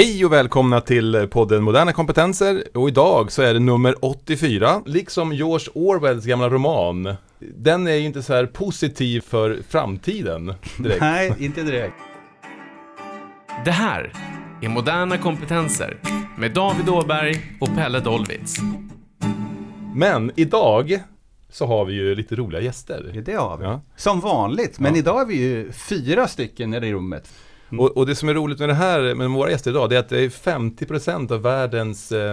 Hej och välkomna till podden Moderna kompetenser och idag så är det nummer 84, liksom George Orwells gamla roman. Den är ju inte så här positiv för framtiden direkt. Nej, inte direkt. Det här är Moderna kompetenser med David Åberg och Pelle Dolvitz. Men idag så har vi ju lite roliga gäster. Det har vi. Ja. Som vanligt, men Ja. idag är vi ju fyra stycken i rummet. Mm. Och, och det som är roligt med det här, med våra gäster idag, det är att det är 50% av världens, eh,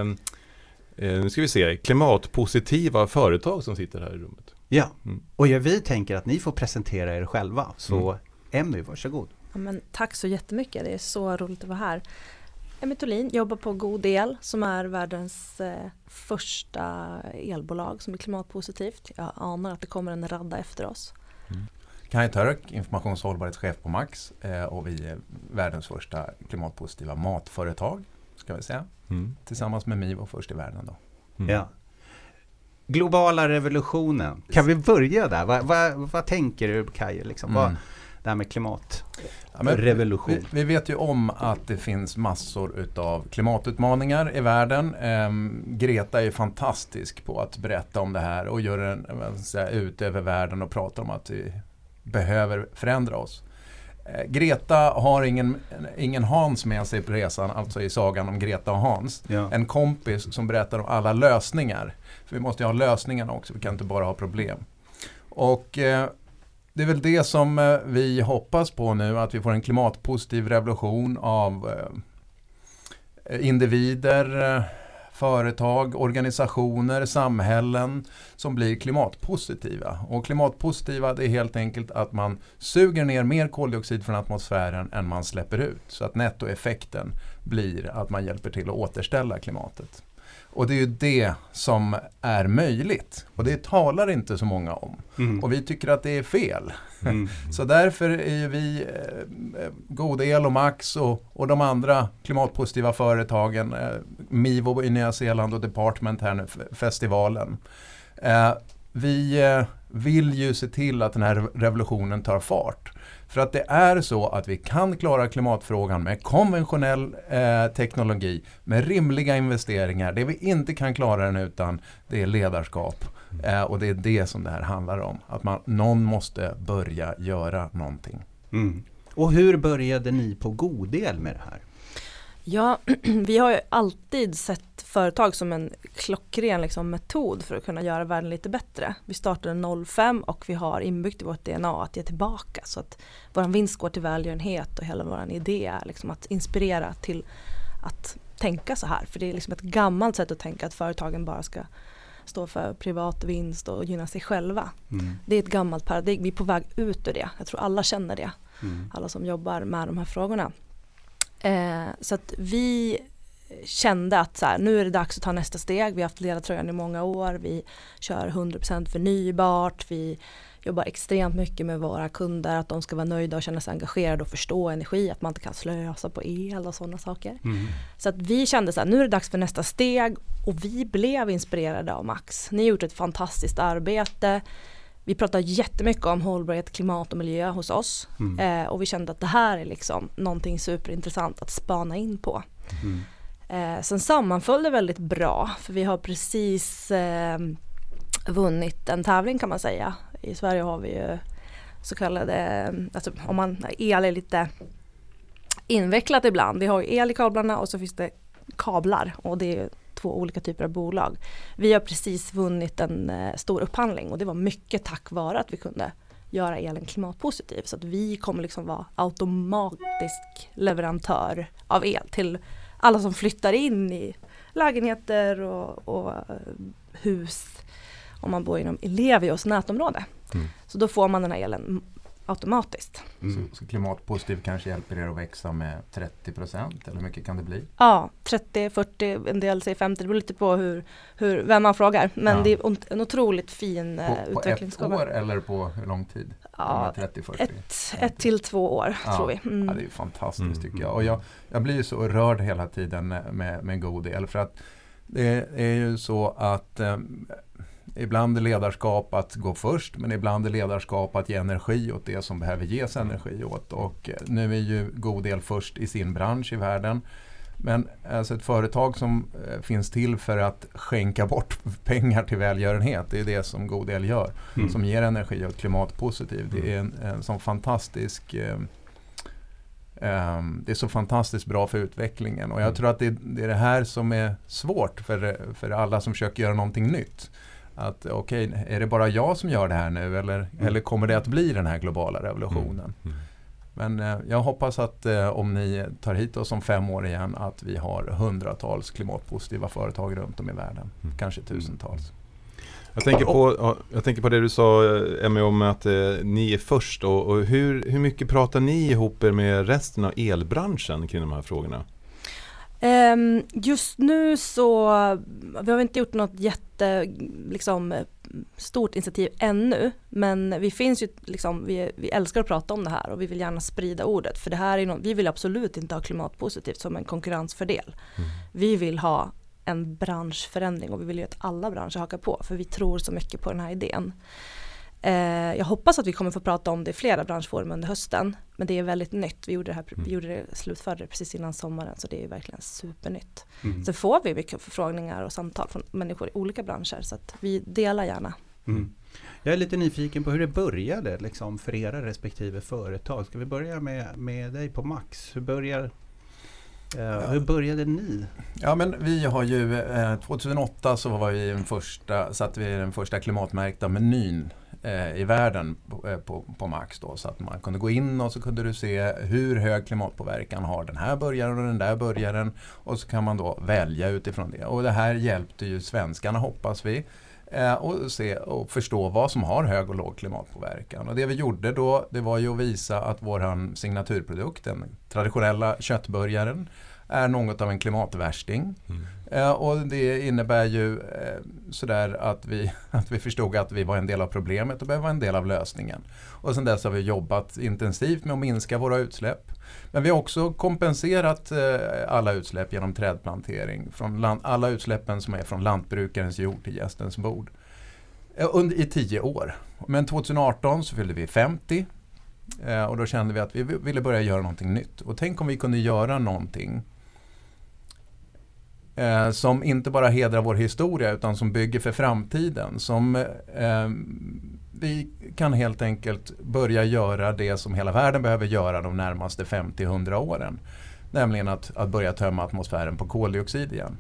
eh, nu ska vi se, klimatpositiva företag som sitter här i rummet. Ja, Mm. och ja, vi tänker att ni får presentera er själva. Så Mm. Emmy, varsågod. Ja, men tack så jättemycket, det är så roligt att vara här. Emmy Thulin jobbar på God El som är världens eh, första elbolag som är klimatpositivt. Jag anar att det kommer en radda efter oss. Kaj Török, informations och hållbarhetschef på Max eh, och vi är världens första klimatpositiva matföretag. Ska vi säga. Mm. Tillsammans med Mivo först i världen då. Mm. Ja. Globala revolutionen. Kan vi börja där? Vad, vad, vad tänker du Kaj? Liksom? Vad, Mm. det här med klimat? Ja. Vi, vi vet ju om att det finns massor utav klimatutmaningar i världen. Ehm, Greta är fantastisk på att berätta om det här och gör en säga, ut över världen och pratar om att vi behöver förändra oss. Eh, Greta har ingen, ingen Hans med sig på resan, alltså i sagan om Greta och Hans. Ja. En kompis som berättar om alla lösningar. För vi måste ju ha lösningarna också, vi kan inte bara ha problem. Och eh, det är väl det som eh, vi hoppas på nu, att vi får en klimatpositiv revolution av eh, individer, eh, företag, organisationer, samhällen som blir klimatpositiva. Och klimatpositiva det är helt enkelt att man suger ner mer koldioxid från atmosfären än man släpper ut. Så att nettoeffekten blir att man hjälper till att återställa klimatet. Och det är ju det som är möjligt. Och det talar inte så många om. Mm. Och vi tycker att det är fel. Mm. Så därför är ju vi eh, God El och Max och, och de andra klimatpositiva företagen, eh, Mivo i Nya Zeeland och Department här nu, festivalen. Eh, vi eh, vill ju se till att den här revolutionen tar fart. För att det är så att vi kan klara klimatfrågan med konventionell eh, teknologi, med rimliga investeringar. Det vi inte kan klara den utan, det är ledarskap. Eh, och det är det som det här handlar om. Att man, någon måste börja göra någonting. Mm. Och hur började ni på Godel med det här? Ja, vi har ju alltid sett företag som en klockren liksom, metod för att kunna göra världen lite bättre. Vi startade 05 och vi har inbyggt i vårt DNA att ge tillbaka så att vår vinst går till välgörenhet och hela vår idé är liksom att inspirera till att tänka så här. För det är liksom ett gammalt sätt att tänka att företagen bara ska stå för privat vinst och gynna sig själva. Mm. Det är ett gammalt paradigm, vi är på väg ut ur det. Jag tror alla känner det Mm. alla som jobbar med de här frågorna. Eh, så att vi kände att så här, nu är det dags att ta nästa steg. Vi har haft ledartröjan i många år. Vi kör 100% förnybart. Vi jobbar extremt mycket med våra kunder. Att de ska vara nöjda och känna sig engagerade och förstå energi. Att man inte kan slösa på el och sådana saker. Mm. Så att vi kände så här, nu är det dags för nästa steg och vi blev inspirerade av Max. Ni har gjort ett fantastiskt arbete. Vi pratar jättemycket om hållbarhet, klimat och miljö hos oss. Mm. Eh, och vi kände att det här är liksom någonting superintressant att spana in på. Mm. Eh, sen sammanföll det väldigt bra för vi har precis eh, vunnit en tävling kan man säga. I Sverige har vi ju så kallade, alltså om man, el är lite invecklat ibland. Vi har ju el i kablarna och så finns det kablar och det är två olika typer av bolag. Vi har precis vunnit en eh, stor upphandling och det var mycket tack vare att vi kunde göra elen klimatpositiv. Så att vi kommer liksom vara automatisk leverantör av el till alla som flyttar in i lägenheter och, och eh, hus om man bor inom Elevios nätområde. Mm. Så då får man den här elen automatiskt. Mm. Så, klimatpositiv kanske hjälper er att växa med 30% eller hur mycket kan det bli? Ja, 30, 40, en del säger 50, det beror lite på hur, hur, vem man frågar. Men Ja. det är en otroligt fin eh, På, på ett utvecklingskurva. år eller på hur lång tid? Ja, De här 30-40? ett, ett till två år Ja. tror vi. Mm. Ja, det är ju fantastiskt Mm. tycker jag. Och jag, jag blir ju så rörd hela tiden med, med god el. För att det är ju så att eh, ibland är ledarskap att gå först men ibland är ledarskap att ge energi åt det som behöver ges energi åt. Och eh, nu är ju god el först i sin bransch i världen. Men alltså ett företag som eh, finns till för att skänka bort pengar till välgörenhet, det är det som god el gör. Mm. Som ger energi och klimatpositiv. Det är en, en sån fantastisk eh, ehm, det är så fantastiskt bra för utvecklingen och jag Mm. tror att det, det är det här som är svårt för, för alla som försöker göra någonting nytt. Att okej, är det bara jag som gör det här nu eller, eller kommer det att bli den här globala revolutionen? Mm. Men eh, jag hoppas att eh, om ni tar hit oss om fem år igen att vi har hundratals klimatpositiva företag runt om i världen. Mm. Kanske tusentals. Jag tänker, på, ja, jag tänker på det du sa eh, Emmy om att eh, ni är först och, och hur, hur mycket pratar ni ihop er med resten av elbranschen kring de här frågorna? Ehm, just nu så, vi har inte gjort något jätte, liksom, stort initiativ ännu. Men vi finns ju, liksom, vi, vi älskar att prata om det här och vi vill gärna sprida ordet. För det här är något, vi vill absolut inte ha klimatpositivt som en konkurrensfördel. Mm. Vi vill ha en branschförändring och vi vill ju att alla branscher hakar på. För vi tror så mycket på den här idén. Eh, jag hoppas att vi kommer få prata om det i flera branschforum under hösten. Men det är väldigt nytt. Vi gjorde det, här, vi gjorde det, slutförde det precis innan sommaren så det är verkligen supernytt. Mm. Sen får vi mycket förfrågningar och samtal från människor i olika branscher så att vi delar gärna. Mm. Jag är lite nyfiken på hur det började liksom, för era respektive företag. Ska vi börja med, med dig på Max? Hur, börjar, eh, hur började ni? Ja men vi har ju, eh, 2008 så var vi den första, satte vi den första klimatmärkta menyn eh, i världen på, eh, på, på Max då. Så att man kunde gå in och så kunde du se hur hög klimatpåverkan har den här burgaren och den där burgaren. Och så kan man då välja utifrån det. Och det här hjälpte ju svenskarna hoppas vi. Eh, och se och förstå vad som har hög och låg klimatpåverkan. Och det vi gjorde då det var ju att visa att våran signaturprodukt, den traditionella köttburgaren, är något av en klimatvärsting. Mm. Eh, och det innebär ju eh, sådär att vi, att vi förstod att vi var en del av problemet och behöver vara en del av lösningen. Och sedan dess har vi jobbat intensivt med att minska våra utsläpp. Men vi har också kompenserat eh, alla utsläpp genom trädplantering. Från land, alla utsläppen som är från lantbrukarens jord till gästens bord. Eh, under, I tio år. Men 2018 så fyllde vi 50. Eh, och då kände vi att vi ville börja göra någonting nytt. Och tänk om vi kunde göra någonting eh, som inte bara hedrar vår historia utan som bygger för framtiden. Som eh, vi kan helt enkelt börja göra det som hela världen behöver göra de närmaste 50-100 åren. Nämligen att, att börja tömma atmosfären på koldioxid igen.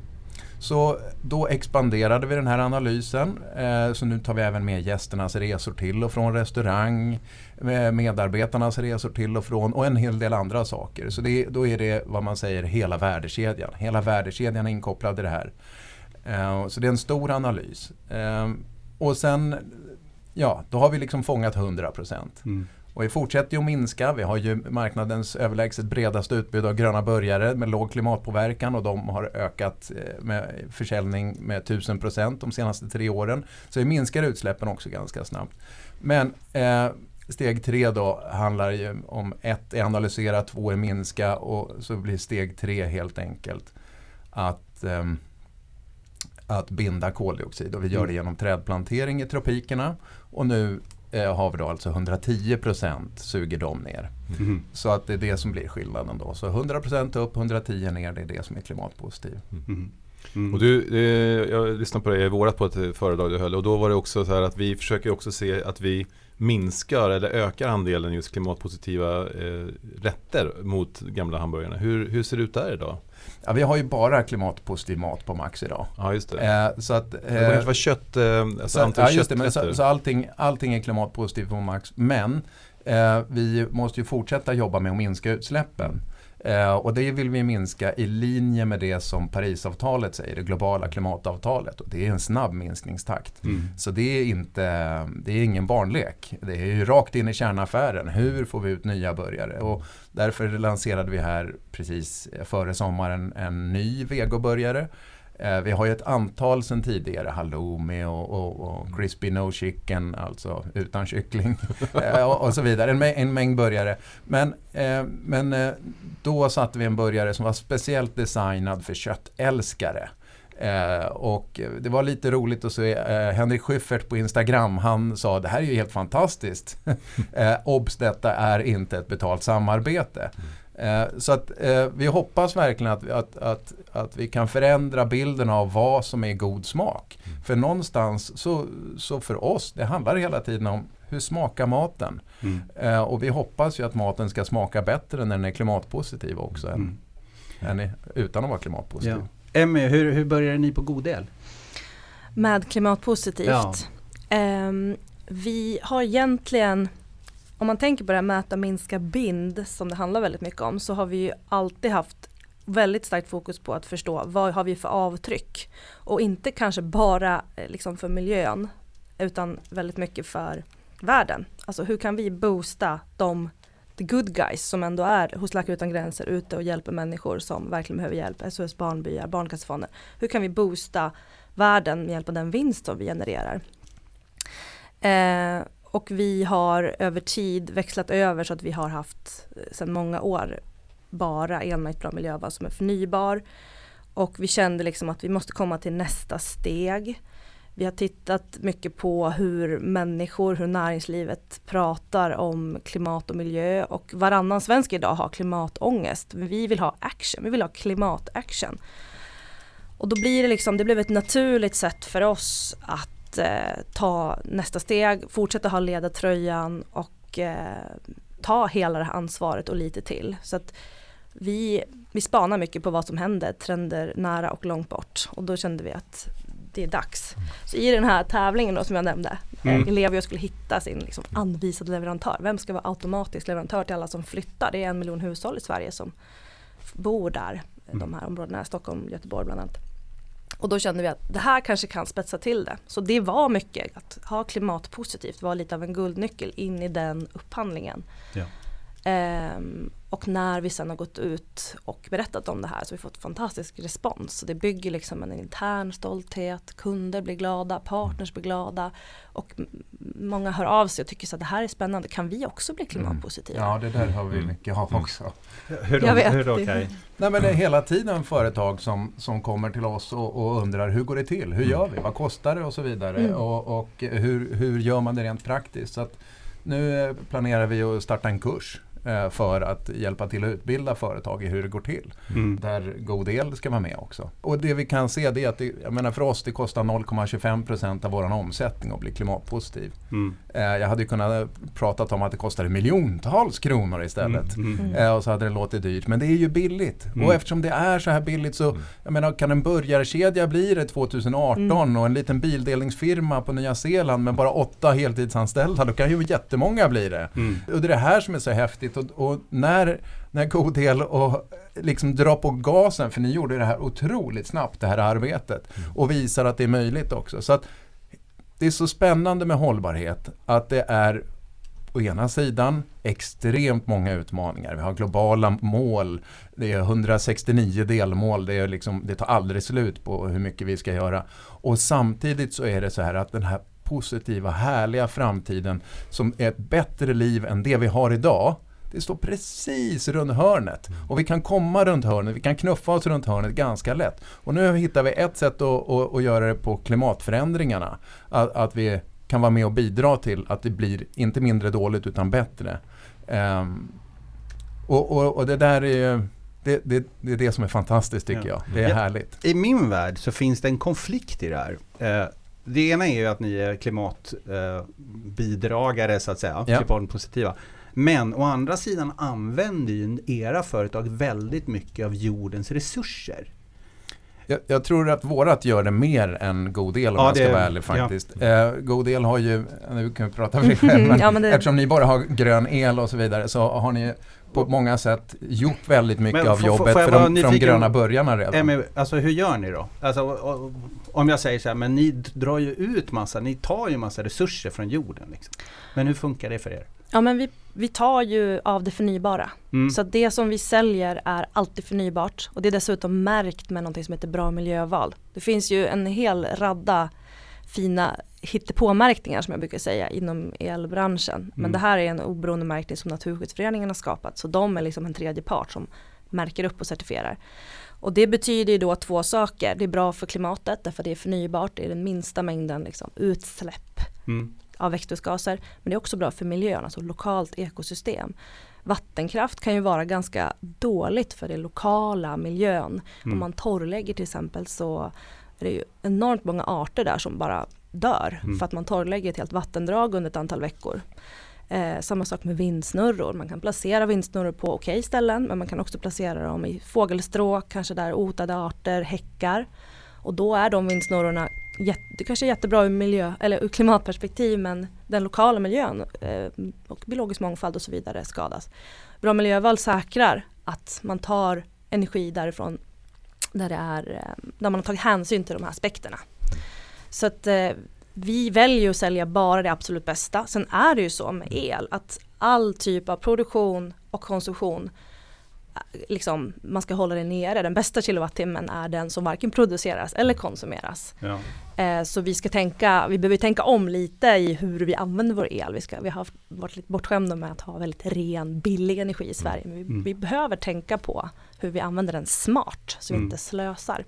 Så då expanderade vi den här analysen. Eh, så nu tar vi även med gästernas resor till och från restaurang, eh, medarbetarnas resor till och från och en hel del andra saker. Så det, då är det vad man säger hela värdekedjan. Hela värdekedjan är inkopplad i det här. Eh, så det är en stor analys. Och sen, ja, då har vi liksom fångat 100 procent. Mm. Och vi fortsätter ju att minska. Vi har ju marknadens överlägset bredaste utbud av gröna burgare med låg klimatpåverkan och de har ökat eh, med försäljning med 1000 procent de senaste tre åren. Så vi minskar utsläppen också ganska snabbt. Men eh, steg tre då handlar ju om ett är analysera, två är minska och så blir steg tre helt enkelt att ehm, att binda koldioxid och vi gör det genom trädplantering i tropikerna och nu eh, har vi då alltså 110 procent suger de ner. Mm. Så att det är det som blir skillnaden då. Så 100 procent upp, 110 ner, det är det som är klimatpositiv. Mm. Mm. Och du, eh, jag lyssnade på dig i vårat på ett eh, föredrag du höll och då var det också så här att vi försöker också se att vi minskar eller ökar andelen just klimatpositiva eh, rätter mot gamla hamburgarna. Hur, hur ser det ut där idag? Ja, vi har ju bara klimatpositiv mat på Max idag. Ja just det. Eh, så att, det kanske eh, var kött, eh, alltså så, ja, just det, men så, så allting, allting är klimatpositivt på Max. Men eh, vi måste ju fortsätta jobba med att minska utsläppen. Eh, och det vill vi minska i linje med det som Parisavtalet säger, det globala klimatavtalet. Och det är en snabb minskningstakt. Mm. Så det är, inte, det är ingen barnlek. Det är ju rakt in i kärnaffären. Hur får vi ut nya burgare? Och därför lanserade vi här precis före sommaren en ny vegoburgare. Eh, vi har ju ett antal sedan tidigare, halloumi och, och, och crispy no chicken, alltså utan kyckling eh, och, och så vidare. En, mä- en mängd burgare. Men, eh, men eh, då satte vi en burgare som var speciellt designad för köttälskare. Eh, och det var lite roligt att se eh, Henrik Schyffert på Instagram. Han sa det här är ju helt fantastiskt. eh, obs, detta är inte ett betalt samarbete. Eh, så att eh, vi hoppas verkligen att, att, att, att vi kan förändra bilden av vad som är god smak. Mm. För någonstans så, så för oss, det handlar hela tiden om hur smakar maten? Mm. Eh, och vi hoppas ju att maten ska smaka bättre när den är klimatpositiv också Mm. än, än i, utan att vara klimatpositiv. Ja. Emmy, hur, hur började ni på Godel? Med klimatpositivt. Ja. Ehm, vi har egentligen, om man tänker på det här mäta, minska, bind som det handlar väldigt mycket om så har vi ju alltid haft väldigt starkt fokus på att förstå vad har vi för avtryck och inte kanske bara eh, liksom för miljön utan väldigt mycket för världen. Alltså hur kan vi boosta de the good guys som ändå är hos Läkare Utan Gränser ute och hjälper människor som verkligen behöver hjälp, SOS Barnbyar, Barncancerfonden. Hur kan vi boosta världen med hjälp av den vinst som vi genererar? Eh, och vi har över tid växlat över så att vi har haft eh, sedan många år bara enmärkt bra miljöval som är förnybar. Och vi kände liksom att vi måste komma till nästa steg. Vi har tittat mycket på hur människor, hur näringslivet pratar om klimat och miljö och varannan svensk idag har klimatångest. Men vi vill ha action, vi vill ha klimataction. Och då blir det liksom, det blev ett naturligt sätt för oss att eh, ta nästa steg, fortsätta ha ledartröjan och eh, ta hela det här ansvaret och lite till. Så att vi, vi spanar mycket på vad som händer, trender nära och långt bort. Och då kände vi att det är dags. Så i den här tävlingen då som jag nämnde, Mm. mm. Ellevio skulle hitta sin liksom anvisade leverantör. Vem ska vara automatisk leverantör till alla som flyttar? Det är en miljon hushåll i Sverige som bor där, de här områdena, Stockholm, Göteborg bland annat. Och då kände vi att det här kanske kan spetsa till det. Så det var mycket, att ha klimatpositivt var lite av en guldnyckel in i den upphandlingen. Ja. Ehm, och när vi sen har gått ut och berättat om det här så har vi fått fantastisk respons. Så det bygger liksom en intern stolthet, kunder blir glada, partners blir glada och många hör av sig och tycker så att det här är spännande, kan vi också bli klimatpositiva? Ja, det där har vi mycket av också. Hur Jag vet. hur då Kaj? Nej, men det är hela tiden företag som, som kommer till oss och, och undrar hur går det till? Hur gör vi? Vad kostar det? Och så vidare. Mm. Och, och hur, hur gör man det rent praktiskt? Så att nu planerar vi att starta en kurs för att hjälpa till att utbilda företag i hur det går till. Mm. Där god el ska vara med också. Och det vi kan se det är att det, jag menar för oss det kostar 0,25% av vår omsättning att bli klimatpositiv. Mm. Eh, jag hade ju kunnat prata om att det kostade miljontals kronor istället. Mm. Mm. Eh, och så hade det låtit dyrt. Men det är ju billigt. Mm. Och eftersom det är så här billigt så, jag menar, kan en burgarkedja bli det 2018 Mm. och en liten bildelningsfirma på Nya Zeeland med bara åtta heltidsanställda, då kan ju jättemånga bli det. Mm. Och det är det här som är så häftigt. Och, och när, när God El och liksom drar på gasen, för ni gjorde det här otroligt snabbt, det här arbetet. Och visar att det är möjligt också. Så att det är så spännande med hållbarhet att det är å ena sidan extremt många utmaningar. Vi har globala mål, det är 169 delmål, det, är liksom, det tar aldrig slut på hur mycket vi ska göra. Och samtidigt så är det så här att den här positiva, härliga framtiden som är ett bättre liv än det vi har idag, det står precis runt hörnet. Och vi kan komma runt hörnet, vi kan knuffa oss runt hörnet ganska lätt. Och nu hittar vi ett sätt att, att, att göra det på klimatförändringarna. Att, att vi kan vara med och bidra till att det blir inte mindre dåligt utan bättre. Ehm, och, och, och det där är det, det, det är det som är fantastiskt tycker Ja. jag. Det är härligt. I min värld så finns det en konflikt i det här. Eh, det ena är ju att ni är klimatbidragare eh, så att säga, Ja. klimatpositiva. Men å andra sidan använder ju era företag väldigt mycket av jordens resurser. Jag, jag tror att vårat gör det mer än God El om Ja, jag ska det- vara ärlig faktiskt. Eh, God El har ju, nu kan vi prata för er själv, men ja, men det- eftersom ni bara har grön el och så vidare så har ni på många sätt gjort väldigt mycket Men av jobbet för de, för de nyfiken? gröna börjarna redan. Emmy, alltså hur gör ni då? Alltså, om jag säger så här, men ni drar ju ut massa, ni tar ju massa resurser från jorden. Liksom. Men hur funkar det för er? Ja men vi, vi tar ju av det förnybara. Mm. Så det som vi säljer är alltid förnybart och det är dessutom märkt med något som heter bra miljöval. Det finns ju en hel radda fina hittepåmärkningar som jag brukar säga inom elbranschen. Men Mm. det här är en oberoende märkning som Naturskyddsföreningen har skapat så de är liksom en tredje part som märker upp och certifierar. Och det betyder ju då två saker. Det är bra för klimatet därför det är förnybart, det är den minsta mängden liksom utsläpp Mm. Av växthusgaser. Men det är också bra för miljön, alltså lokalt ekosystem. vattenkraft kan ju vara ganska dåligt för den lokala miljön. Mm. Om man torrlägger till exempel så är det ju enormt många arter där som bara dör Mm. för att man torrlägger ett helt vattendrag under ett antal veckor. Eh, samma sak med vindsnurror. Man kan placera vindsnurror på okej ställen men man kan också placera dem i fågelstråk, kanske där hotade arter häckar. Och då är de vindsnurrorna jätte, det kanske är jättebra ur, miljö, eller ur klimatperspektiv men den lokala miljön eh, och biologisk mångfald och så vidare skadas. Bra miljöval säkrar att man tar energi därifrån där, det är, eh, där man har tagit hänsyn till de här aspekterna. Så att eh, vi väljer att sälja bara det absolut bästa. Sen är det ju så med el att all typ av produktion och konsumtion eh, Liksom, man ska hålla det nere. Den bästa kilowattimmen är den som varken produceras eller konsumeras. Ja. Eh, så vi ska tänka, vi behöver tänka om lite i hur vi använder vår el. Vi, ska, vi har varit lite bortskämda med att ha väldigt ren, billig energi i Sverige. Men vi, Mm. vi behöver tänka på hur vi använder den smart så vi Mm. inte slösar.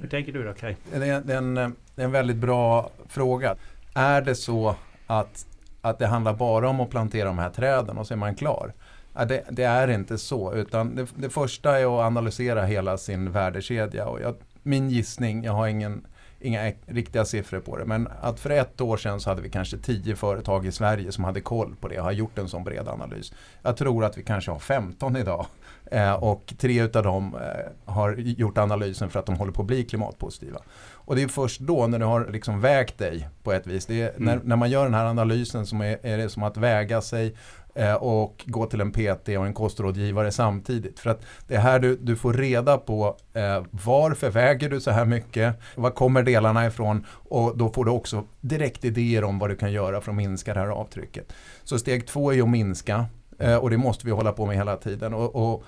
Hur tänker du då Kaj? Det är, det, är en, det är en väldigt bra fråga. Är det så att, att det handlar bara om att plantera de här träden och så är man klar? Ja, det, det är inte så, utan det, det första är att analysera hela sin värdekedja. Och jag, min gissning, jag har ingen, inga riktiga siffror på det, men att för ett år sedan så hade vi kanske tio företag i Sverige som hade koll på det och har gjort en sån bred analys. Jag tror att vi kanske har 15 idag. Eh, och tre utav dem eh, har gjort analysen för att de håller på att bli klimatpositiva. Och det är först då när du har liksom vägt dig på ett vis. Är, Mm. när, när man gör den här analysen som är, är det som att väga sig Eh, och gå till en PT och en kostrådgivare samtidigt. För att det är här du, du får reda på eh, varför väger du så här mycket, var kommer delarna ifrån och då får du också direkt idéer om vad du kan göra för att minska det här avtrycket. Så steg två är ju att minska eh, och det måste vi hålla på med hela tiden. Och, och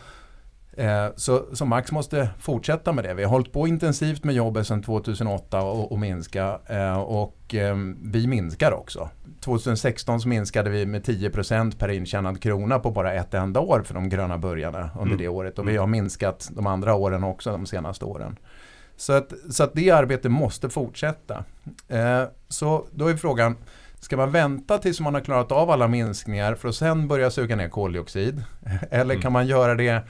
så, så Max måste fortsätta med det. Vi har hållit på intensivt med jobbet sedan 2008 och, och minska eh, och eh, vi minskar också. 2016 så minskade vi med 10% per intjänad krona på bara ett enda år för de gröna börjarna under Mm. det året och vi har minskat de andra åren också de senaste åren. Så att, så att det arbetet måste fortsätta. Eh, Så då är frågan, ska man vänta tills man har klarat av alla minskningar för att sen börja suga ner koldioxid? Eller kan man göra det eh,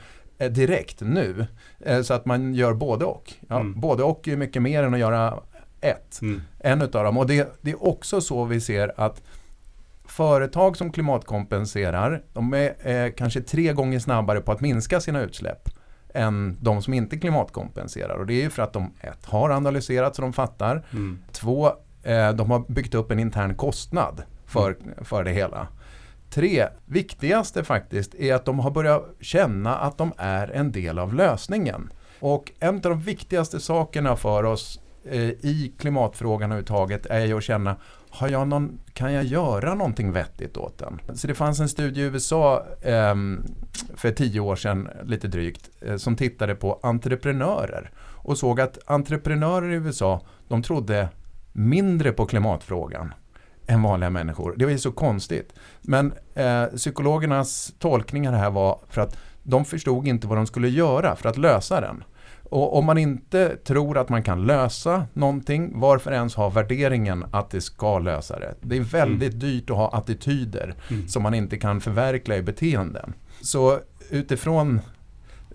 direkt nu? Eh, Så att man gör både och. Ja, Mm. Både och är mycket mer än att göra ett. Mm. En utav dem. Och det, det är också så vi ser att företag som klimatkompenserar, de är eh, kanske tre gånger snabbare på att minska sina utsläpp än de som inte klimatkompenserar. Och det är ju för att de ett, har analyserat så de fattar. Mm. Två, eh, de har byggt upp en intern kostnad för, för det hela. Tre, viktigaste faktiskt är att de har börjat känna att de är en del av lösningen. Och en av de viktigaste sakerna för oss eh, i klimatfrågan överhuvudtaget är ju att känna har jag någon, kan jag göra någonting vettigt åt den? Så det fanns en studie i USA eh, för tio år sedan, lite drygt, eh, som tittade på entreprenörer och såg att entreprenörer i USA, de trodde mindre på klimatfrågan än vanliga människor. Det var ju så konstigt. Men eh, psykologernas tolkningar här var för att de förstod inte vad de skulle göra för att lösa den. Och om man inte tror att man kan lösa någonting, varför ens ha värderingen att det ska lösa det? Det är väldigt dyrt att ha attityder Mm. som man inte kan förverkliga i beteenden. Så utifrån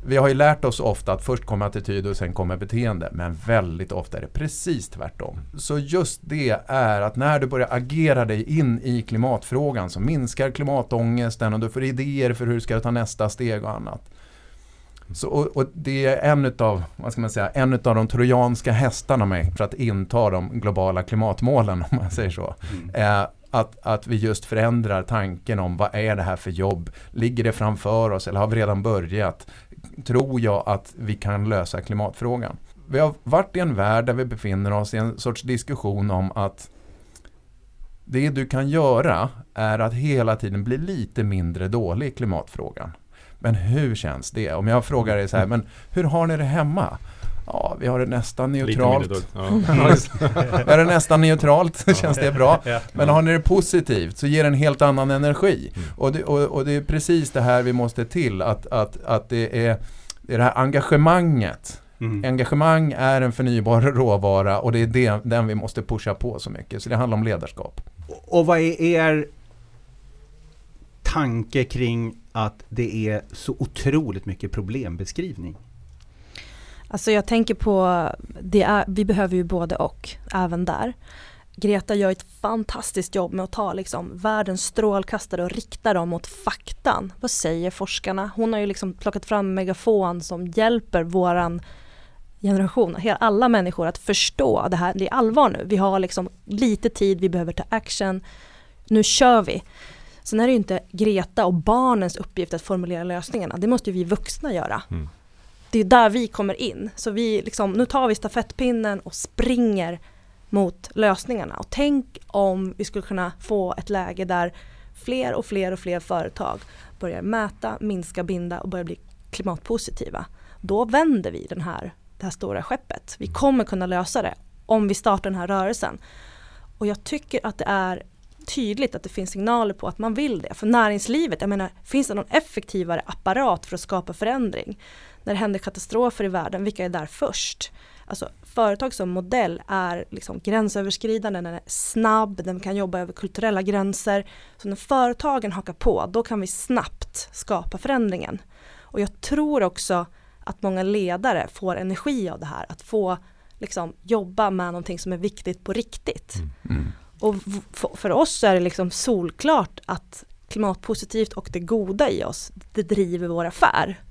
vi har ju lärt oss ofta att först kommer attityd och sen kommer beteende, men väldigt ofta är det precis tvärtom. Så just det är att när du börjar agera dig in i klimatfrågan så minskar klimatångesten och du får idéer för hur du ska ta nästa steg och annat. Så, och, och det är en utav, vad ska man säga, en utav de trojanska hästarna med för att inta de globala klimatmålen om man säger så. Mm. Eh, att, att vi just förändrar tanken om vad är det här för jobb? Ligger det framför oss eller har vi redan börjat? Tror jag att vi kan lösa klimatfrågan? Vi har varit i en värld där vi befinner oss i en sorts diskussion om att det du kan göra är att hela tiden bli lite mindre dålig i klimatfrågan. Men hur känns det? Om jag frågar dig så här, men hur har ni det hemma? Ja, vi har det nästan neutralt. Ja. Vi har det nästan neutralt, känns det bra? Men har ni det positivt så ger det en helt annan energi. Mm. Och, det, och, och det är precis det här vi måste till, att, att, att det, är, det är det här engagemanget. Mm. Engagemang är en förnybar råvara och det är det, den vi måste pusha på så mycket. Så det handlar om ledarskap. Och vad är er tanke kring att det är så otroligt mycket problembeskrivning? Alltså jag tänker på, det är, vi behöver ju både och, även där. Greta gör ett fantastiskt jobb med att ta liksom världens strålkastare och rikta dem mot faktan. Vad säger forskarna? Hon har ju liksom plockat fram megafon som hjälper våran generation, alla människor att förstå det här, det är allvar nu. Vi har liksom lite tid, vi behöver ta action. Nu kör vi. Sen är det ju inte Greta och barnens uppgift att formulera lösningarna, det måste ju vi vuxna göra. Mm. Det är där vi kommer in. Så vi liksom, nu tar vi stafettpinnen och springer mot lösningarna. Och tänk om vi skulle kunna få ett läge där fler och fler och fler företag börjar mäta, minska, binda och börjar bli klimatpositiva. Då vänder vi den här, det här stora skeppet. Vi kommer kunna lösa det om vi startar den här rörelsen. Och jag tycker att det är tydligt att det finns signaler på att man vill det. För näringslivet, jag menar, finns det någon effektivare apparat för att skapa förändring? När det händer katastrofer i världen, vilka är där först? Alltså företag som modell är liksom gränsöverskridande, den är snabb, den kan jobba över kulturella gränser. Så när företagen hakar på, då kan vi snabbt skapa förändringen. Och jag tror också att många ledare får energi av det här, att få liksom, jobba med någonting som är viktigt på riktigt. Mm. Mm. Och för oss är det liksom solklart att klimatpositivt och det goda i oss, det driver vår affär.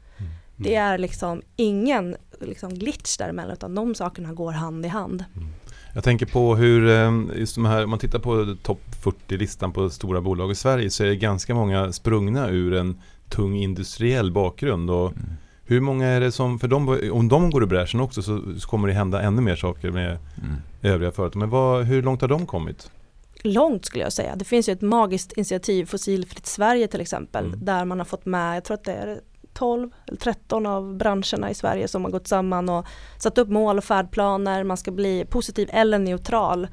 Mm. Det är liksom ingen liksom glitch däremellan utan de sakerna går hand i hand. Mm. Jag tänker på hur, eh, just de här, om man tittar på topp 40-listan på stora bolag i Sverige så är det ganska många sprungna ur en tung industriell bakgrund. Och mm. Hur många är det som, för dem, om de går i bräschen också så, kommer det hända ännu mer saker med mm. övriga företag. Men vad, hur långt har de kommit? långt skulle jag säga. Det finns ju ett magiskt initiativ, Fossilfritt Sverige till exempel, mm. där man har fått med, jag tror att det är 12 eller 13 av branscherna i Sverige som har gått samman och satt upp mål och färdplaner. Man ska bli positiv eller neutral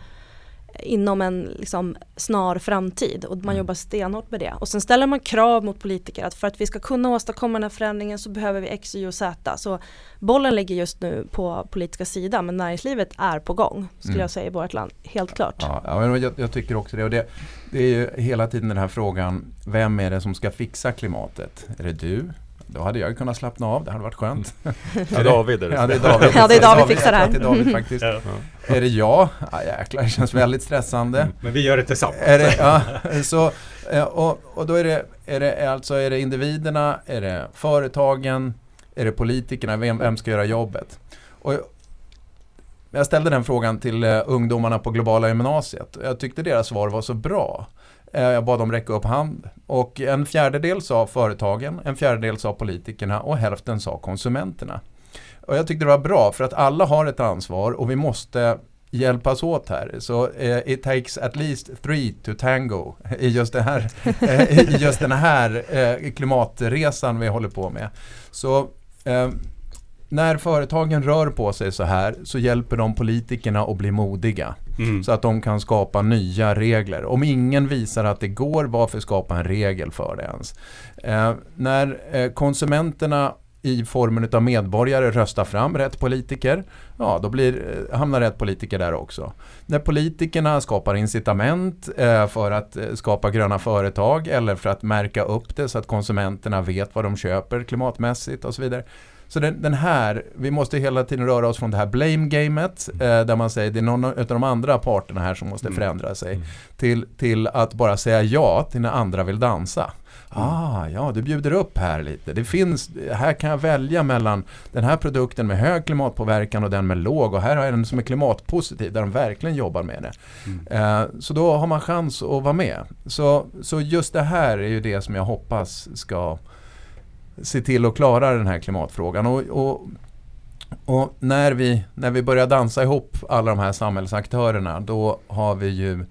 inom en liksom, snar framtid och man mm. jobbar stenhårt med det. Och sen ställer man krav mot politiker att för att vi ska kunna åstadkomma den här förändringen så behöver vi X, Y och Z. Så bollen ligger just nu på politiska sidan men näringslivet är på gång skulle mm. jag säga i vårt land, helt klart. Ja, jag, jag tycker också det. Och det. Det är ju hela tiden den här frågan, vem är det som ska fixa klimatet? Är det du? Då hade jag kunnat slappna av, det hade varit skönt. Ja, David är det. Ja, det är David. ja, det är David fixar det här. Det är David faktiskt. Ja. Är det jag? Ja, jäklar, det känns väldigt stressande. Mm, men vi gör det tillsammans. Är det, ja, så, eh, och, och då är det, är det alltså är det individerna, är det företagen, är det politikerna, vem, vem ska göra jobbet? Och jag ställde den frågan till uh, ungdomarna på globala gymnasiet. Jag tyckte deras svar var så bra. Eh, jag bad dem räcka upp hand. Och en fjärdedel sa företagen, en fjärdedel sa politikerna och hälften sa konsumenterna. Och jag tyckte det var bra för att alla har ett ansvar och vi måste hjälpas åt här. Så eh, it takes at least three to tango i just, det här, eh, i just den här eh, klimatresan vi håller på med. Så eh, när företagen rör på sig så här så hjälper de politikerna att bli modiga. Mm. Så att de kan skapa nya regler. Om ingen visar att det går, varför skapa en regel för det ens? Eh, när eh, konsumenterna i formen av medborgare röstar fram rätt politiker, ja då blir, eh, hamnar rätt politiker där också. När politikerna skapar incitament eh, för att eh, skapa gröna företag eller för att märka upp det så att konsumenterna vet vad de köper klimatmässigt och så vidare så den, den, här, vi måste hela tiden röra oss från det här blame-gamet eh, där man säger det är någon av de andra parterna här som måste mm. förändra sig mm. till, till att bara säga ja till när andra vill dansa. Mm. Ah, ja, du bjuder upp här lite. Det finns, här kan jag välja mellan den här produkten med hög klimatpåverkan och den med låg och här har jag den som är klimatpositiv där de verkligen jobbar med det. Mm. Eh, så då har man chans att vara med. Så, så just det här är ju det som jag hoppas ska se till att klara den här klimatfrågan. Och, och, och, när, vi, när vi börjar dansa ihop alla de här samhällsaktörerna då har vi ju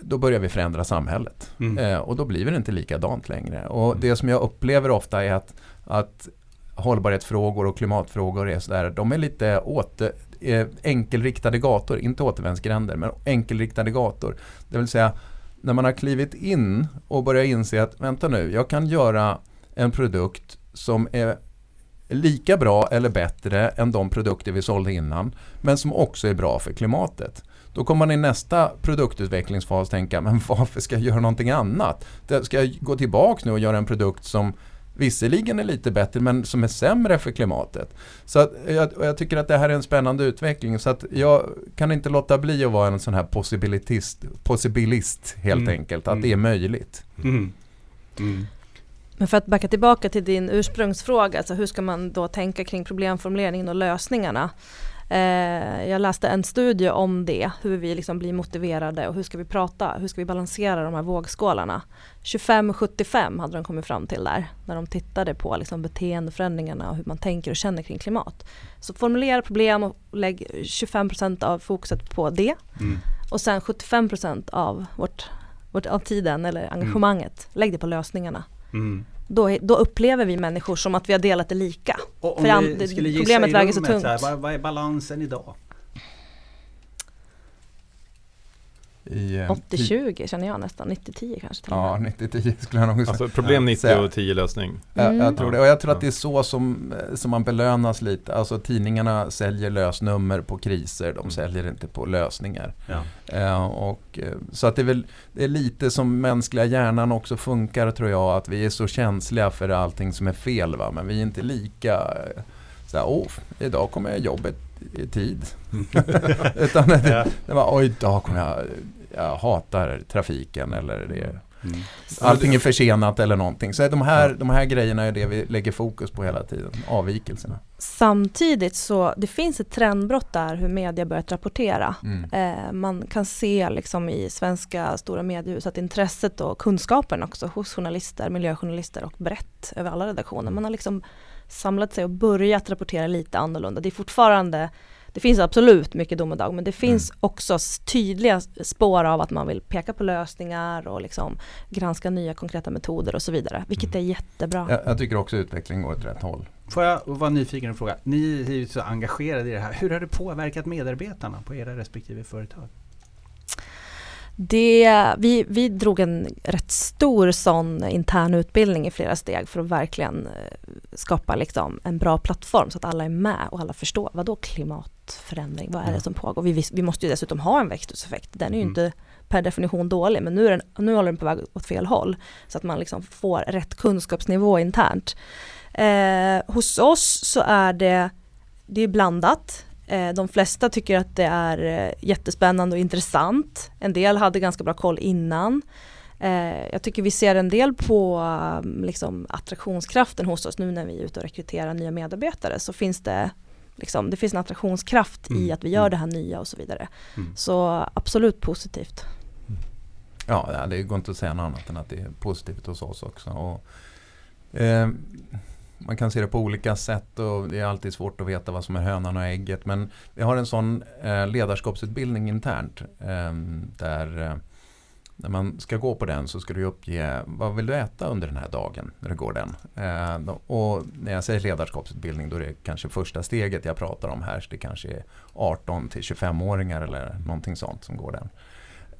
då börjar vi förändra samhället. Mm. Eh, och då blir det inte likadant längre. Och mm. det som jag upplever ofta är att, att hållbarhetsfrågor och klimatfrågor är sådär, de är lite åter, eh, enkelriktade gator, inte återvändsgränder, men enkelriktade gator. Det vill säga, när man har klivit in och börjar inse att vänta nu, jag kan göra en produkt som är lika bra eller bättre än de produkter vi sålde innan men som också är bra för klimatet. Då kommer man i nästa produktutvecklingsfas tänka, men varför ska jag göra någonting annat? Ska jag gå tillbaka nu och göra en produkt som visserligen är lite bättre men som är sämre för klimatet. Så att, jag, jag, tycker att det här är en spännande utveckling så att jag kan inte låta bli att vara en sån här possibilist, possibilist helt mm. enkelt, att mm. det är möjligt. Mm. Men för att backa tillbaka till din ursprungsfråga, alltså hur ska man då tänka kring problemformuleringen och lösningarna? Eh, jag läste en studie om det, hur vi liksom blir motiverade och hur ska vi prata, hur ska vi balansera de här vågskålarna. 25-75 hade de kommit fram till där, när de tittade på liksom beteendeförändringarna och hur man tänker och känner kring klimat. Så formulera problem och lägg 25% av fokuset på det mm. och sen 75% av, vårt, vårt, av tiden eller engagemanget, mm. lägg det på lösningarna. Mm då, då upplever vi människor som att vi har delat det lika. Och om För vi skulle gissa problemet väger så tungt. Så här, vad, vad är balansen idag? i... 80-20 känner jag nästan, 90-10 kanske Ja, 90-10 skulle jag nog säga. Alltså problem 90 och 10 lösning. Mm. Jag, jag, tror det, och jag tror att det är så som, som man belönas lite. Alltså tidningarna säljer lösnummer på kriser, de mm. säljer inte på lösningar. Ja. Uh, och, eh, så att det är väl det är lite som mänskliga hjärnan också funkar tror jag, att vi är så känsliga för allting som är fel. Va? Men vi är inte lika eh, så här, oh, idag kommer jag jobbet i tid. Utan det, det var, oj, idag kommer jag jag hatar trafiken eller det, Mm. Allting är försenat eller någonting. Så de här, de här grejerna är det vi lägger fokus på hela tiden, avvikelserna. Samtidigt så det finns ett trendbrott där hur media börjat rapportera. Mm. Eh, man kan se liksom i svenska stora mediehus att intresset och kunskapen också hos journalister, miljöjournalister och brett över alla redaktioner. Man har liksom samlat sig och börjat rapportera lite annorlunda. Det är fortfarande det finns absolut mycket domedag men det finns mm. också tydliga spår av att man vill peka på lösningar och liksom granska nya konkreta metoder och så vidare. Vilket mm. är jättebra. Jag, jag tycker också utvecklingen går åt rätt håll. Får jag vara nyfiken och fråga, ni är ju så engagerade i det här. Hur har det påverkat medarbetarna på era respektive företag? Det, vi, vi drog en rätt stor sån intern utbildning i flera steg för att verkligen eh, skapa liksom en bra plattform så att alla är med och alla förstår. Vad då klimatförändring? Vad är det som pågår? Vi, vi måste ju dessutom ha en växthuseffekt. Den är ju mm. inte per definition dålig men nu, är den, nu håller den på väg åt fel håll. Så att man liksom får rätt kunskapsnivå internt. Eh, hos oss så är det, det är blandat. Eh, de flesta tycker att det är eh, jättespännande och intressant. En del hade ganska bra koll innan. Eh, jag tycker vi ser en del på mm, liksom, attraktionskraften hos oss nu när vi är ute och rekryterar nya medarbetare så finns det liksom, det finns en attraktionskraft mm. i att vi gör mm. det här nya och så vidare. Mm. Så absolut positivt. Ja, det går inte att säga något annat än att det är positivt hos oss också. Och, eh, man kan se det på olika sätt och det är alltid svårt att veta vad som är hönan och ägget. Men vi har en sån eh, ledarskapsutbildning internt ehm, eh, där när man ska gå på den så ska du uppge vad vill du äta under den här dagen när du går den. Eh, och när jag säger ledarskapsutbildning då är det kanske första steget jag pratar om här. Så det kanske är 18 till 25-åringar eller någonting sånt som går den.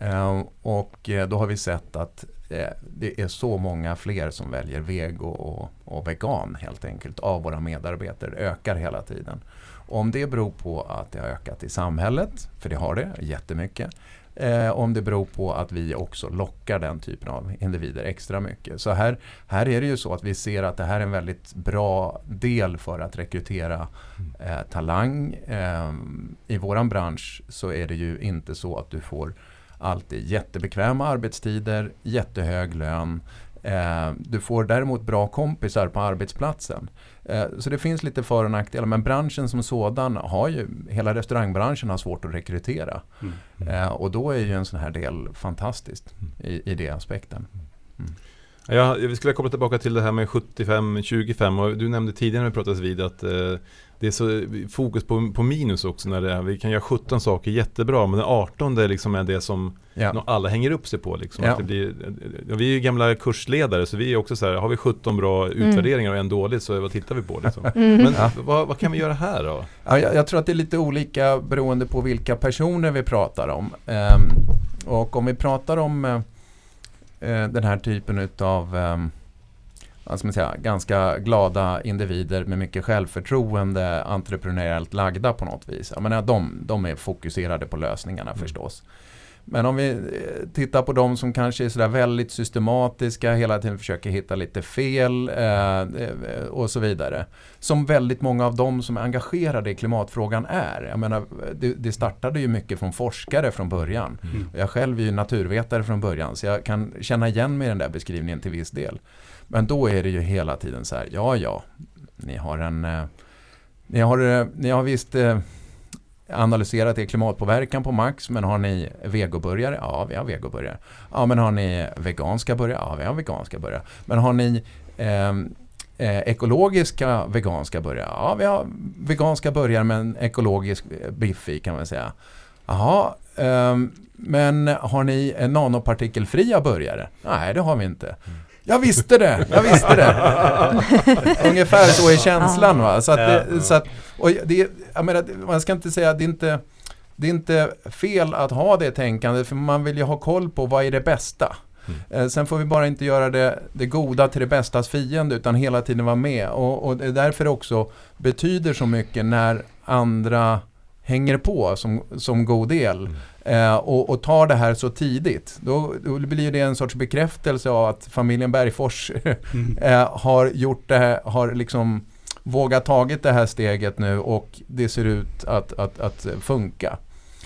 Eh, och eh, då har vi sett att Eh, det är så många fler som väljer vego och, och vegan helt enkelt av våra medarbetare. Det ökar hela tiden. Om det beror på att det har ökat i samhället, för det har det jättemycket, eh, om det beror på att vi också lockar den typen av individer extra mycket. Så här, här är det ju så att vi ser att det här är en väldigt bra del för att rekrytera eh, talang. Eh, I våran bransch så är det ju inte så att du får alltid jättebekväma arbetstider, jättehög lön. Eh, du får däremot bra kompisar på arbetsplatsen. Eh, så det finns lite för och nackdelar. Men branschen som sådan har ju, hela restaurangbranschen har svårt att rekrytera. Mm. Eh, och då är ju en sån här del fantastiskt i, i det aspekten. Mm. Ja, vi skulle komma tillbaka till det här med 75-25 och du nämnde tidigare när vi pratades vid att eh, det är så fokus på, på minus också när det är, vi kan göra 17 saker jättebra men den 18 det liksom är det som ja. alla hänger upp sig på. Liksom, ja. att det blir, vi är ju gamla kursledare så vi är också så här, har vi 17 bra mm. utvärderingar och en dålig så vad tittar vi på? Liksom? Mm. Men ja. vad, vad, kan vi göra här då? Ja, jag, jag, tror att det är lite olika beroende på vilka personer vi pratar om. Um, och om vi pratar om uh, den här typen um, vad man säga, ganska glada individer med mycket självförtroende, entreprenöriellt lagda på något vis. Jag menar, de, de är fokuserade på lösningarna Mm. förstås. Men om vi eh, tittar på de som kanske är sådär väldigt systematiska, hela tiden försöker hitta lite fel eh, eh, och så vidare. Som väldigt många av de som är engagerade i klimatfrågan är. Jag menar, det, det startade ju mycket från forskare från början. Mm. Jag själv är ju naturvetare från början så jag kan känna igen mig i den där beskrivningen till viss del. Men då är det ju hela tiden så här, ja ja, ni har en... Eh, ni, har, eh, ni har visst eh, analyserat er klimatpåverkan på max, men har ni vegoburgare? Ja, vi har vegoburgare. Ja, men har ni veganska burgare? Ja, vi har veganska burgare. Ehm, eh, eh, ehm, men har ni eh, ekologiska veganska burgare? Ja, vi har veganska burgare med en ekologisk biff i kan man säga. Jaha, eh, men har ni nanopartikelfria burgare? Nej, det har vi inte. Mm. Jag visste det, jag visste det. Ungefär så är känslan. Va? Så att det, så att, och det, jag menar, man ska inte säga att det är inte det är inte fel att ha det tänkandet för man vill ju ha koll på vad är det bästa. Eh, sen får vi bara inte göra det, det goda till det bästas fiende utan hela tiden vara med. Och, och det är därför det också betyder så mycket när andra hänger på som, som god del eh, och, och tar det här så tidigt. Då, då blir det en sorts bekräftelse av att familjen Bergfors eh, har gjort det här, har liksom vågat tagit det här steget nu och det ser ut att, att, att funka.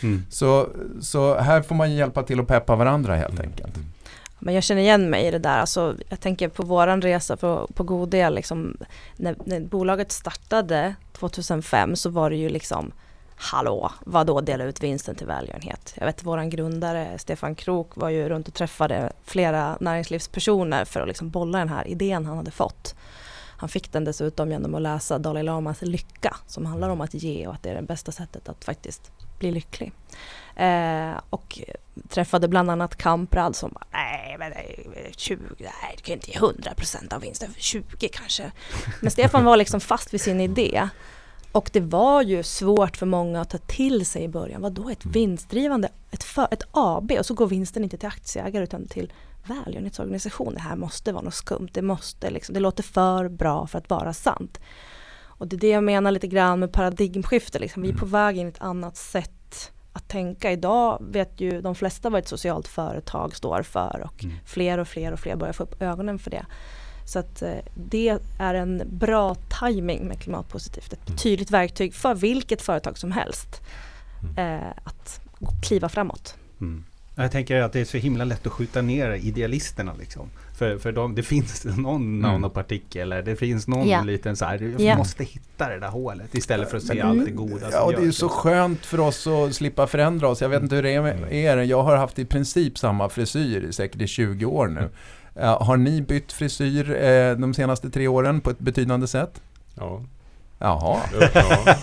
Mm. Så, så här får man hjälpa till att peppa varandra helt enkelt. Men jag känner igen mig i det där. Alltså, jag tänker på våran resa på, på god del. Liksom, när, när bolaget startade 2005 så var det ju liksom Hallå, vad då dela ut vinsten till välgörenhet? Jag vet våran grundare Stefan Krok var ju runt och träffade flera näringslivspersoner för att liksom bolla den här idén han hade fått. Han fick den dessutom genom att läsa Dalai Lamas Lycka som handlar om att ge och att det är det bästa sättet att faktiskt bli lycklig. Eh, och träffade bland annat Kamprad som bara, nej men 20, nej du kan inte ge 100% av vinsten, 20 kanske. Men Stefan var liksom fast vid sin idé. Och det var ju svårt för många att ta till sig i början. Vad då ett vinstdrivande, ett, för, ett AB och så går vinsten inte till aktieägare utan till välgörenhetsorganisation. Det här måste vara något skumt. Det, måste liksom, det låter för bra för att vara sant. Och det är det jag menar lite grann med paradigmskifte. Liksom. Vi är på väg in i ett annat sätt att tänka. Idag vet ju de flesta vad ett socialt företag står för och Mm. fler och fler och fler börjar få upp ögonen för det. Så att eh, det är en bra timing med klimatpositivt. Ett tydligt verktyg för vilket företag som helst eh, att kliva framåt. Mm. Jag tänker att det är så himla lätt att skjuta ner idealisterna liksom. För, för de, det finns någon nanopartikel eller det finns någon Ja. liten så här, du Ja. måste hitta det där hålet istället för att se Men- allt det goda som Ja, och det är ju så liksom. skönt för oss att slippa förändra oss. Jag vet inte hur det är med er. Jag har haft i princip samma frisyr i säkert i 20 år nu. Eh, har ni bytt frisyr eh, de senaste tre åren på ett betydande sätt? Ja. Jaha, Ja. ja,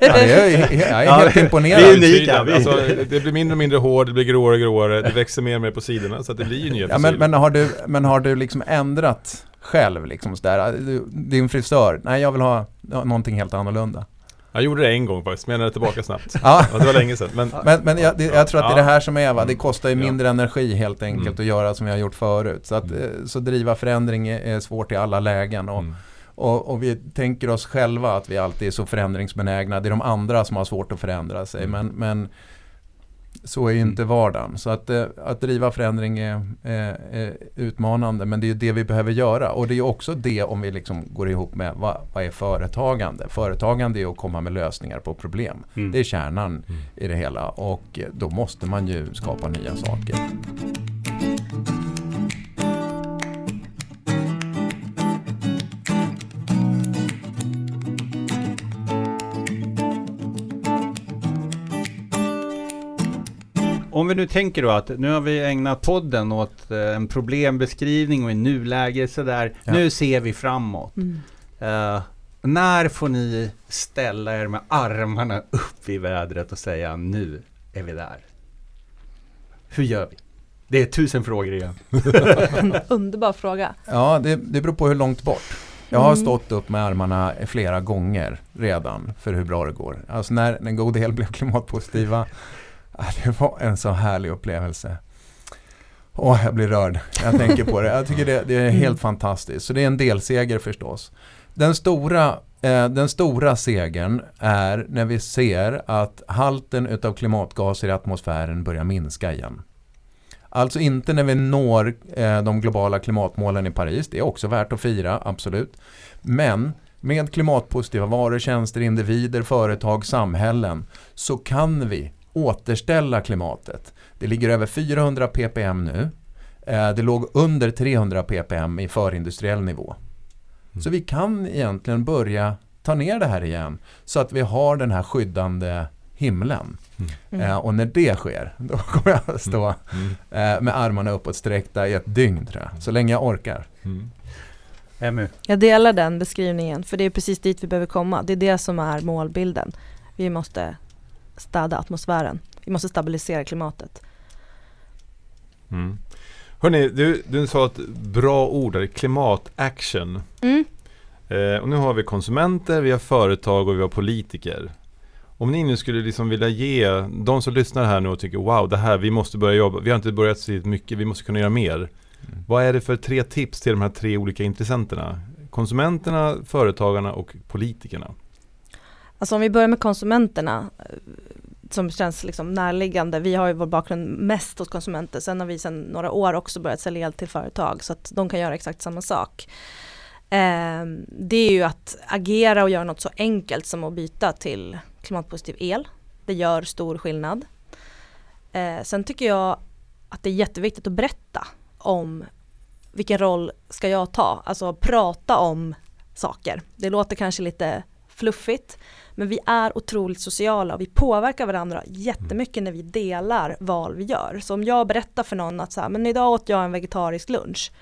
det är, jag är Ja, helt vi imponerad. är unika. Vi- Alltså, det blir mindre och mindre hår, det blir gråare och gråare, det växer mer och mer på sidorna så att det blir ju nya Ja, men, men, har du, men har du liksom ändrat själv liksom sådär? Din frisör, nej jag vill ha någonting helt annorlunda. Jag gjorde det en gång faktiskt, men jag ändrade tillbaka snabbt. Ja, det var länge sedan. Men men, men jag, det, jag tror att det är det här som är va, det Mm. kostar ju mindre energi helt enkelt Mm. att göra som vi har gjort förut. Så att Mm. eh, så driva förändring är, är svårt i alla lägen. Och, mm. och, och vi tänker oss själva att vi alltid är så förändringsbenägna. Det är de andra som har svårt att förändra sig. Mm. Men, men så är ju inte vardagen. Så att, eh, att driva förändring är, är, är utmanande. Men det är ju det vi behöver göra. Och det är också det om vi liksom går ihop med vad, vad är företagande? Företagande är att komma med lösningar på problem. Mm. Det är kärnan Mm. i det hela. Och eh, då måste man ju skapa nya saker. Om vi nu tänker då att nu har vi ägnat podden åt eh, en problembeskrivning och i nuläge sådär. Ja. Nu ser vi framåt. Mm. Eh, när får ni ställa er med armarna upp i vädret och säga nu är vi där? Hur gör vi? Det är tusen frågor igen. En underbar fråga. Ja, det, det beror på hur långt bort. Jag har Mm. stått upp med armarna flera gånger redan för hur bra det går. Alltså när en god del blev klimatpositiva. Det var en så härlig upplevelse. Åh, jag blir rörd. Jag tänker på det. Jag tycker det, det är helt fantastiskt. Så det är en delseger förstås. Den stora, eh, den stora segern är när vi ser att halten utav klimatgaser i atmosfären börjar minska igen. Alltså inte när vi når eh, de globala klimatmålen i Paris. Det är också värt att fira, absolut. Men med klimatpositiva varor, tjänster, individer, företag, samhällen så kan vi återställa klimatet. Det ligger över 400 ppm nu. Eh, det låg under 300 ppm i förindustriell nivå. Så vi kan egentligen börja ta ner det här igen så att vi har den här skyddande himlen. Mm. Eh, och när det sker, då kommer jag att stå Mm. eh, med armarna uppåt sträckta i ett dygn tror jag. Så länge jag orkar. Mm. Emu. Jag delar den beskrivningen för det är precis dit vi behöver komma. Det är det som är målbilden. Vi måste städa atmosfären. Vi måste stabilisera klimatet. Mm. Hörni, du, du sa ett bra ord där, klimataction. Mm. Eh, och nu har vi konsumenter, vi har företag och vi har politiker. Om ni nu skulle liksom vilja ge de som lyssnar här nu och tycker wow, det här, vi måste börja jobba, vi har inte börjat så mycket, vi måste kunna göra mer. Vad är det för tre tips till de här tre olika intressenterna? Konsumenterna, företagarna och politikerna. Alltså om vi börjar med konsumenterna eh, som känns liksom närliggande. Vi har ju vår bakgrund mest hos konsumenter. Sen har vi sedan några år också börjat sälja el till företag så att de kan göra exakt samma sak. Eh, det är ju att agera och göra något så enkelt som att byta till klimatpositiv el. Det gör stor skillnad. Eh, sen tycker jag att det är jätteviktigt att berätta om vilken roll ska jag ta? Alltså prata om saker. Det låter kanske lite fluffigt men vi är otroligt sociala och vi påverkar varandra jättemycket när vi delar val vi gör. Så om jag berättar för någon att så här, men idag åt jag en vegetarisk lunch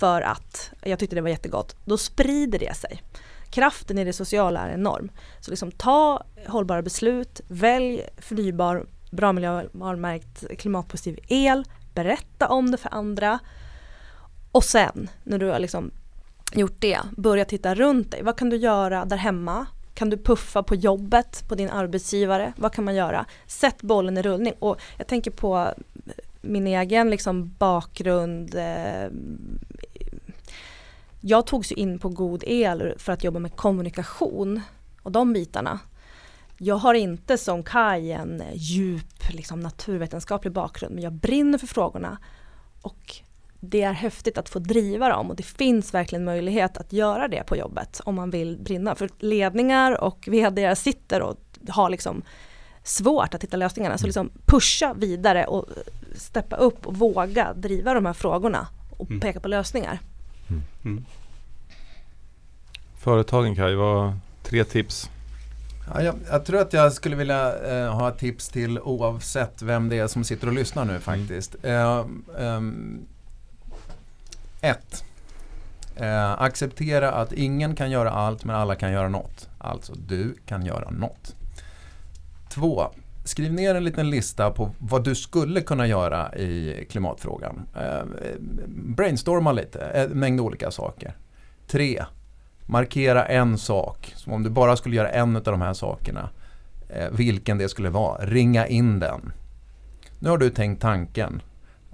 för att jag tyckte det var jättegott, då sprider det sig. Kraften i det sociala är enorm. Så liksom ta hållbara beslut, välj förnybar, bra miljömärkt klimatpositiv el, berätta om det för andra och sen när du har liksom gjort det, börja titta runt dig. Vad kan du göra där hemma? Kan du puffa på jobbet, på din arbetsgivare? Vad kan man göra? Sätt bollen i rullning. Och jag tänker på eh, min egen liksom bakgrund. Eh, jag togs ju in på god el för att jobba med kommunikation och de bitarna. Jag har inte som Kai en djup liksom, naturvetenskaplig bakgrund men jag brinner för frågorna och det är häftigt att få driva dem och det finns verkligen möjlighet att göra det på jobbet om man vill brinna. För ledningar och vd sitter och har liksom svårt att hitta lösningarna. Så mm. liksom pusha vidare och steppa upp och våga driva de här frågorna och mm. peka på lösningar. Mm. Mm. Företagen Kaj, vad tre tips? Ja, jag, jag, tror att jag skulle vilja eh, ha tips till oavsett vem det är som sitter och lyssnar nu faktiskt. Mm. Eh, eh, 1. Eh, acceptera att ingen kan göra allt men alla kan göra något. Alltså du kan göra något. 2. Skriv ner en liten lista på vad du skulle kunna göra i klimatfrågan. Eh, brainstorma lite, en mängd olika saker. 3. Markera en sak, som om du bara skulle göra en av de här sakerna, eh, vilken det skulle vara. Ringa in den. Nu har du tänkt tanken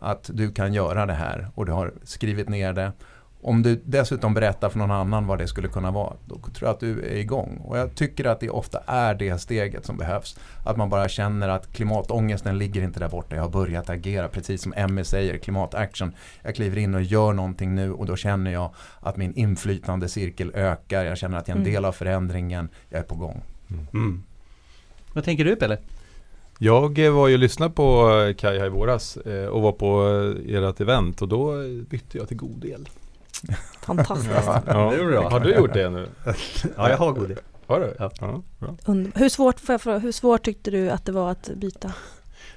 att du kan göra det här och du har skrivit ner det. Om du dessutom berättar för någon annan vad det skulle kunna vara, då tror jag att du är igång. Och jag tycker att det ofta är det steget som behövs. Att man bara känner att klimatångesten ligger inte där borta. Jag har börjat agera, precis som Emmy säger, klimataction. Jag kliver in och gör någonting nu och då känner jag att min inflytande cirkel ökar. Jag känner att jag är en Mm. del av förändringen. Jag är på gång. Mm. Vad tänker du Pelle? Jag eh, var ju och lyssnade på eh, Kaj här i våras eh, och var på ert event och då bytte jag till god el. Fantastiskt. Ja. Ja. Det. Har du gjort det nu? Ja, jag har god idé. Har du? Ja. Ja, hur, svårt, får jag fråga, hur svårt tyckte du att det var att byta?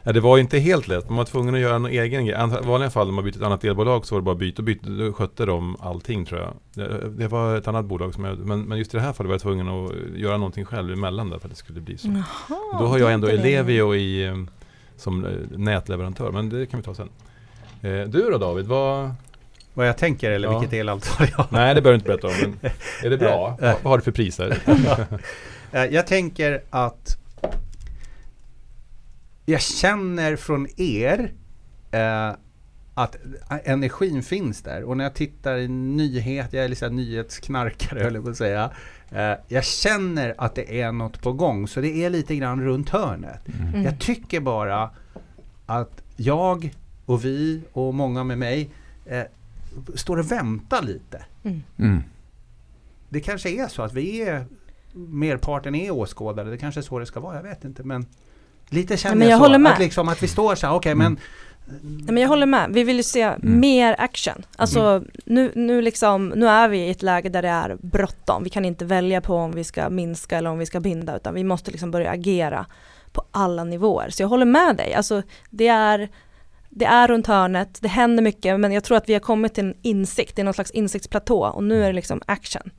Ja, det var ju inte helt lätt. Man var tvungen att göra en egen grej. I vanliga fall när man bytte ett annat elbolag så var det bara byta och byta. Då skötte de allting tror jag. Det, det var ett annat bolag som jag, men, men just i det här fallet var jag tvungen att göra någonting själv emellan där för att det skulle bli så. Jaha, då har jag ändå. Ellevio i, eh, som eh, nätleverantör, men det kan vi ta sen. Eh, Du då David, vad... Vad jag tänker eller Ja. vilket elavtal jag har. Nej det behöver du inte berätta om, men är det bra? Vad har du för priser? Jag tänker att jag känner från er eh, att energin finns där. Och när jag tittar i nyheter, jag är liksom nyhetsknarkare höll jag på att säga. Eh, jag känner att det är något på gång, så det är lite grann runt hörnet. Mm. Jag tycker bara att jag och vi och många med mig eh, står och väntar lite. Mm. Det kanske är så att vi är merparten är åskådare. Det kanske är så det ska vara. Jag vet inte. Men lite känner Ja, men jag så. håller med. Att, liksom, att vi står så här, okej men Nej, men jag håller med, vi vill ju se mer action. Alltså nu, nu, liksom, nu är vi i ett läge där det är bråttom. Vi kan inte välja på om vi ska minska eller om vi ska binda utan vi måste liksom börja agera på alla nivåer. Så jag håller med dig, alltså det är det är runt hörnet, det händer mycket men jag tror att vi har kommit till en insikt, det är någon slags insiktsplatå och nu är det liksom action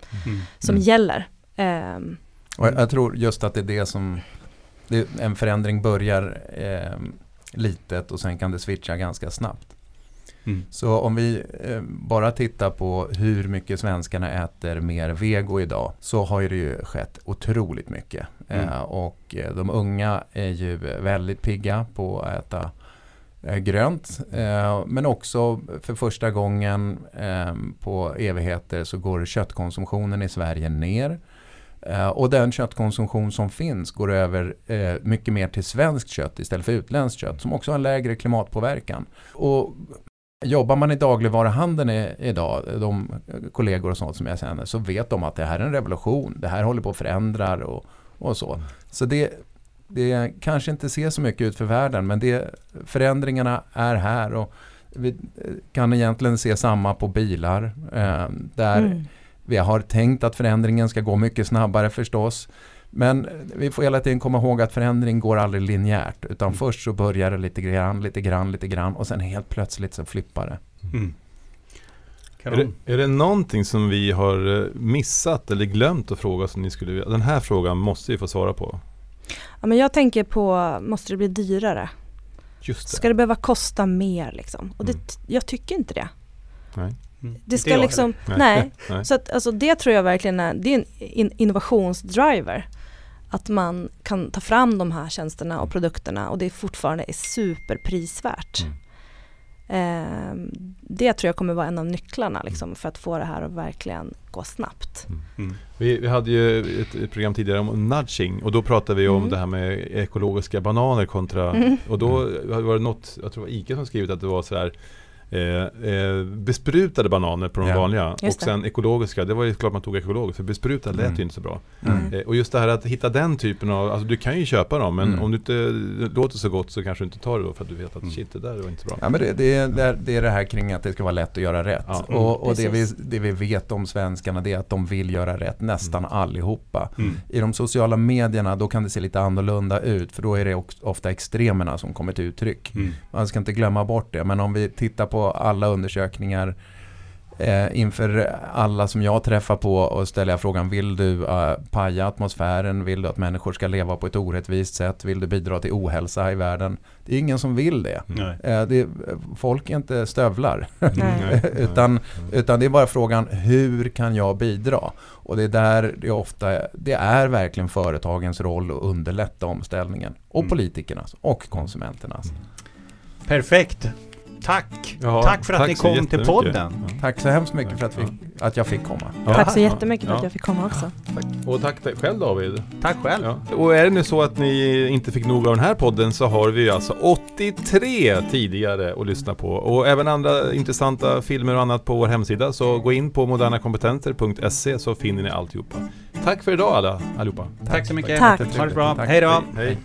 som Mm. gäller. Ehm, Och jag, jag tror just att det är det som, det, en förändring börjar eh, litet och sen kan det switcha ganska snabbt. Mm. Så om vi eh, bara tittar på hur mycket svenskarna äter mer vego idag så har det ju skett otroligt mycket. Mm. Eh, och eh, de unga är ju väldigt pigga på att äta eh, grönt. Eh, men också för första gången eh, på evigheter så går köttkonsumtionen i Sverige ner. Eh, och den köttkonsumtion som finns går över eh, mycket mer till svenskt kött istället för utländskt kött som också har en lägre klimatpåverkan. Och Jobbar man i dagligvaruhandeln i, idag, de kollegor och sånt som jag känner, så vet de att det här är en revolution. Det här håller på att förändra och, och så. Så det, det kanske inte ser så mycket ut för världen, men det, förändringarna är här. Och vi kan egentligen se samma på bilar. Eh, där mm vi har tänkt att förändringen ska gå mycket snabbare förstås. Men vi får hela tiden komma ihåg att förändring går aldrig linjärt. Utan Mm. först så börjar det lite grann, lite grann, lite grann och sen helt plötsligt så flippar det. Mm. Är Kanon. det, är det någonting som vi har eh, missat eller glömt att fråga som ni skulle vilja? Den här frågan måste vi få svara på. Ja, men jag tänker på, måste det bli dyrare? Just det. Ska det behöva kosta mer liksom? Och det, Mm. jag tycker inte det. Nej. Mm. Det ska liksom, Nej. nej. Nej. Så att alltså det tror jag verkligen är, det är en in, innovationsdriver. Att man kan ta fram de här tjänsterna och produkterna och det fortfarande är superprisvärt. Mm. Ehm, det tror jag kommer vara en av nycklarna liksom, för att få det här att verkligen gå snabbt. Mm. Vi, vi hade ju ett, ett program tidigare om nudging och då pratade vi om Mm. det här med ekologiska bananer kontra Mm. och då var det något, jag tror det var Ica som skrivit att det var sådär Eh, eh, besprutade bananer på de Ja. vanliga Just och det. sen ekologiska, det var ju klart man tog ekologiskt för besprutade lät Mm. ju inte så bra. Mm. Eh, och just det här att hitta den typen av, alltså du kan ju köpa dem men Mm. om du inte det låter så gott så kanske du inte tar det då för att du vet att Mm. shit det där var inte så bra. Ja, men det, det, är, det, är, det är det här kring att det ska vara lätt att göra rätt. Ja. Mm, och och det, vi, det vi vet om svenskarna det är att de vill göra rätt, nästan allihopa. Mm. I de sociala medierna då kan det se lite annorlunda ut för då är det också ofta extremerna som kommer till uttryck. Mm. Man ska inte glömma bort det. Men om vi tittar på alla undersökningar eh, inför alla som jag träffar på och ställer jag frågan vill du eh, paja atmosfären? Vill du att människor ska leva på ett orättvist sätt? Vill du bidra till ohälsa i världen? Det är ingen som vill det. Nej. Eh, det folk är inte stövlar. Nej. utan, utan det är bara frågan hur kan jag bidra? Och det är där det ofta det är verkligen företagens roll att underlätta omställningen. Och Mm. politikernas och konsumenternas. Perfekt. Tack. Ja, tack för att tack ni kom till podden. Ja. Tack så hemskt mycket för att, vi, att jag fick komma. Ja. Tack så jättemycket för att jag fick komma också. Och tack själv David. Tack själv. Ja. Och är det nu så att ni inte fick nog av den här podden så har vi alltså 83 tidigare att lyssna på och även andra intressanta filmer och annat på vår hemsida så gå in på modernakompetenser.se så finner ni alltihopa. Tack för idag alla allihopa. Tack så mycket. Tack. Ha det bra. Tack. Hej då. Hej.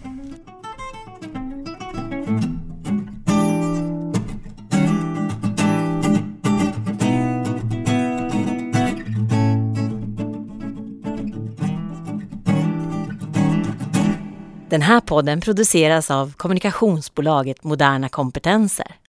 Den här podden produceras av kommunikationsbolaget Moderna Kompetenser.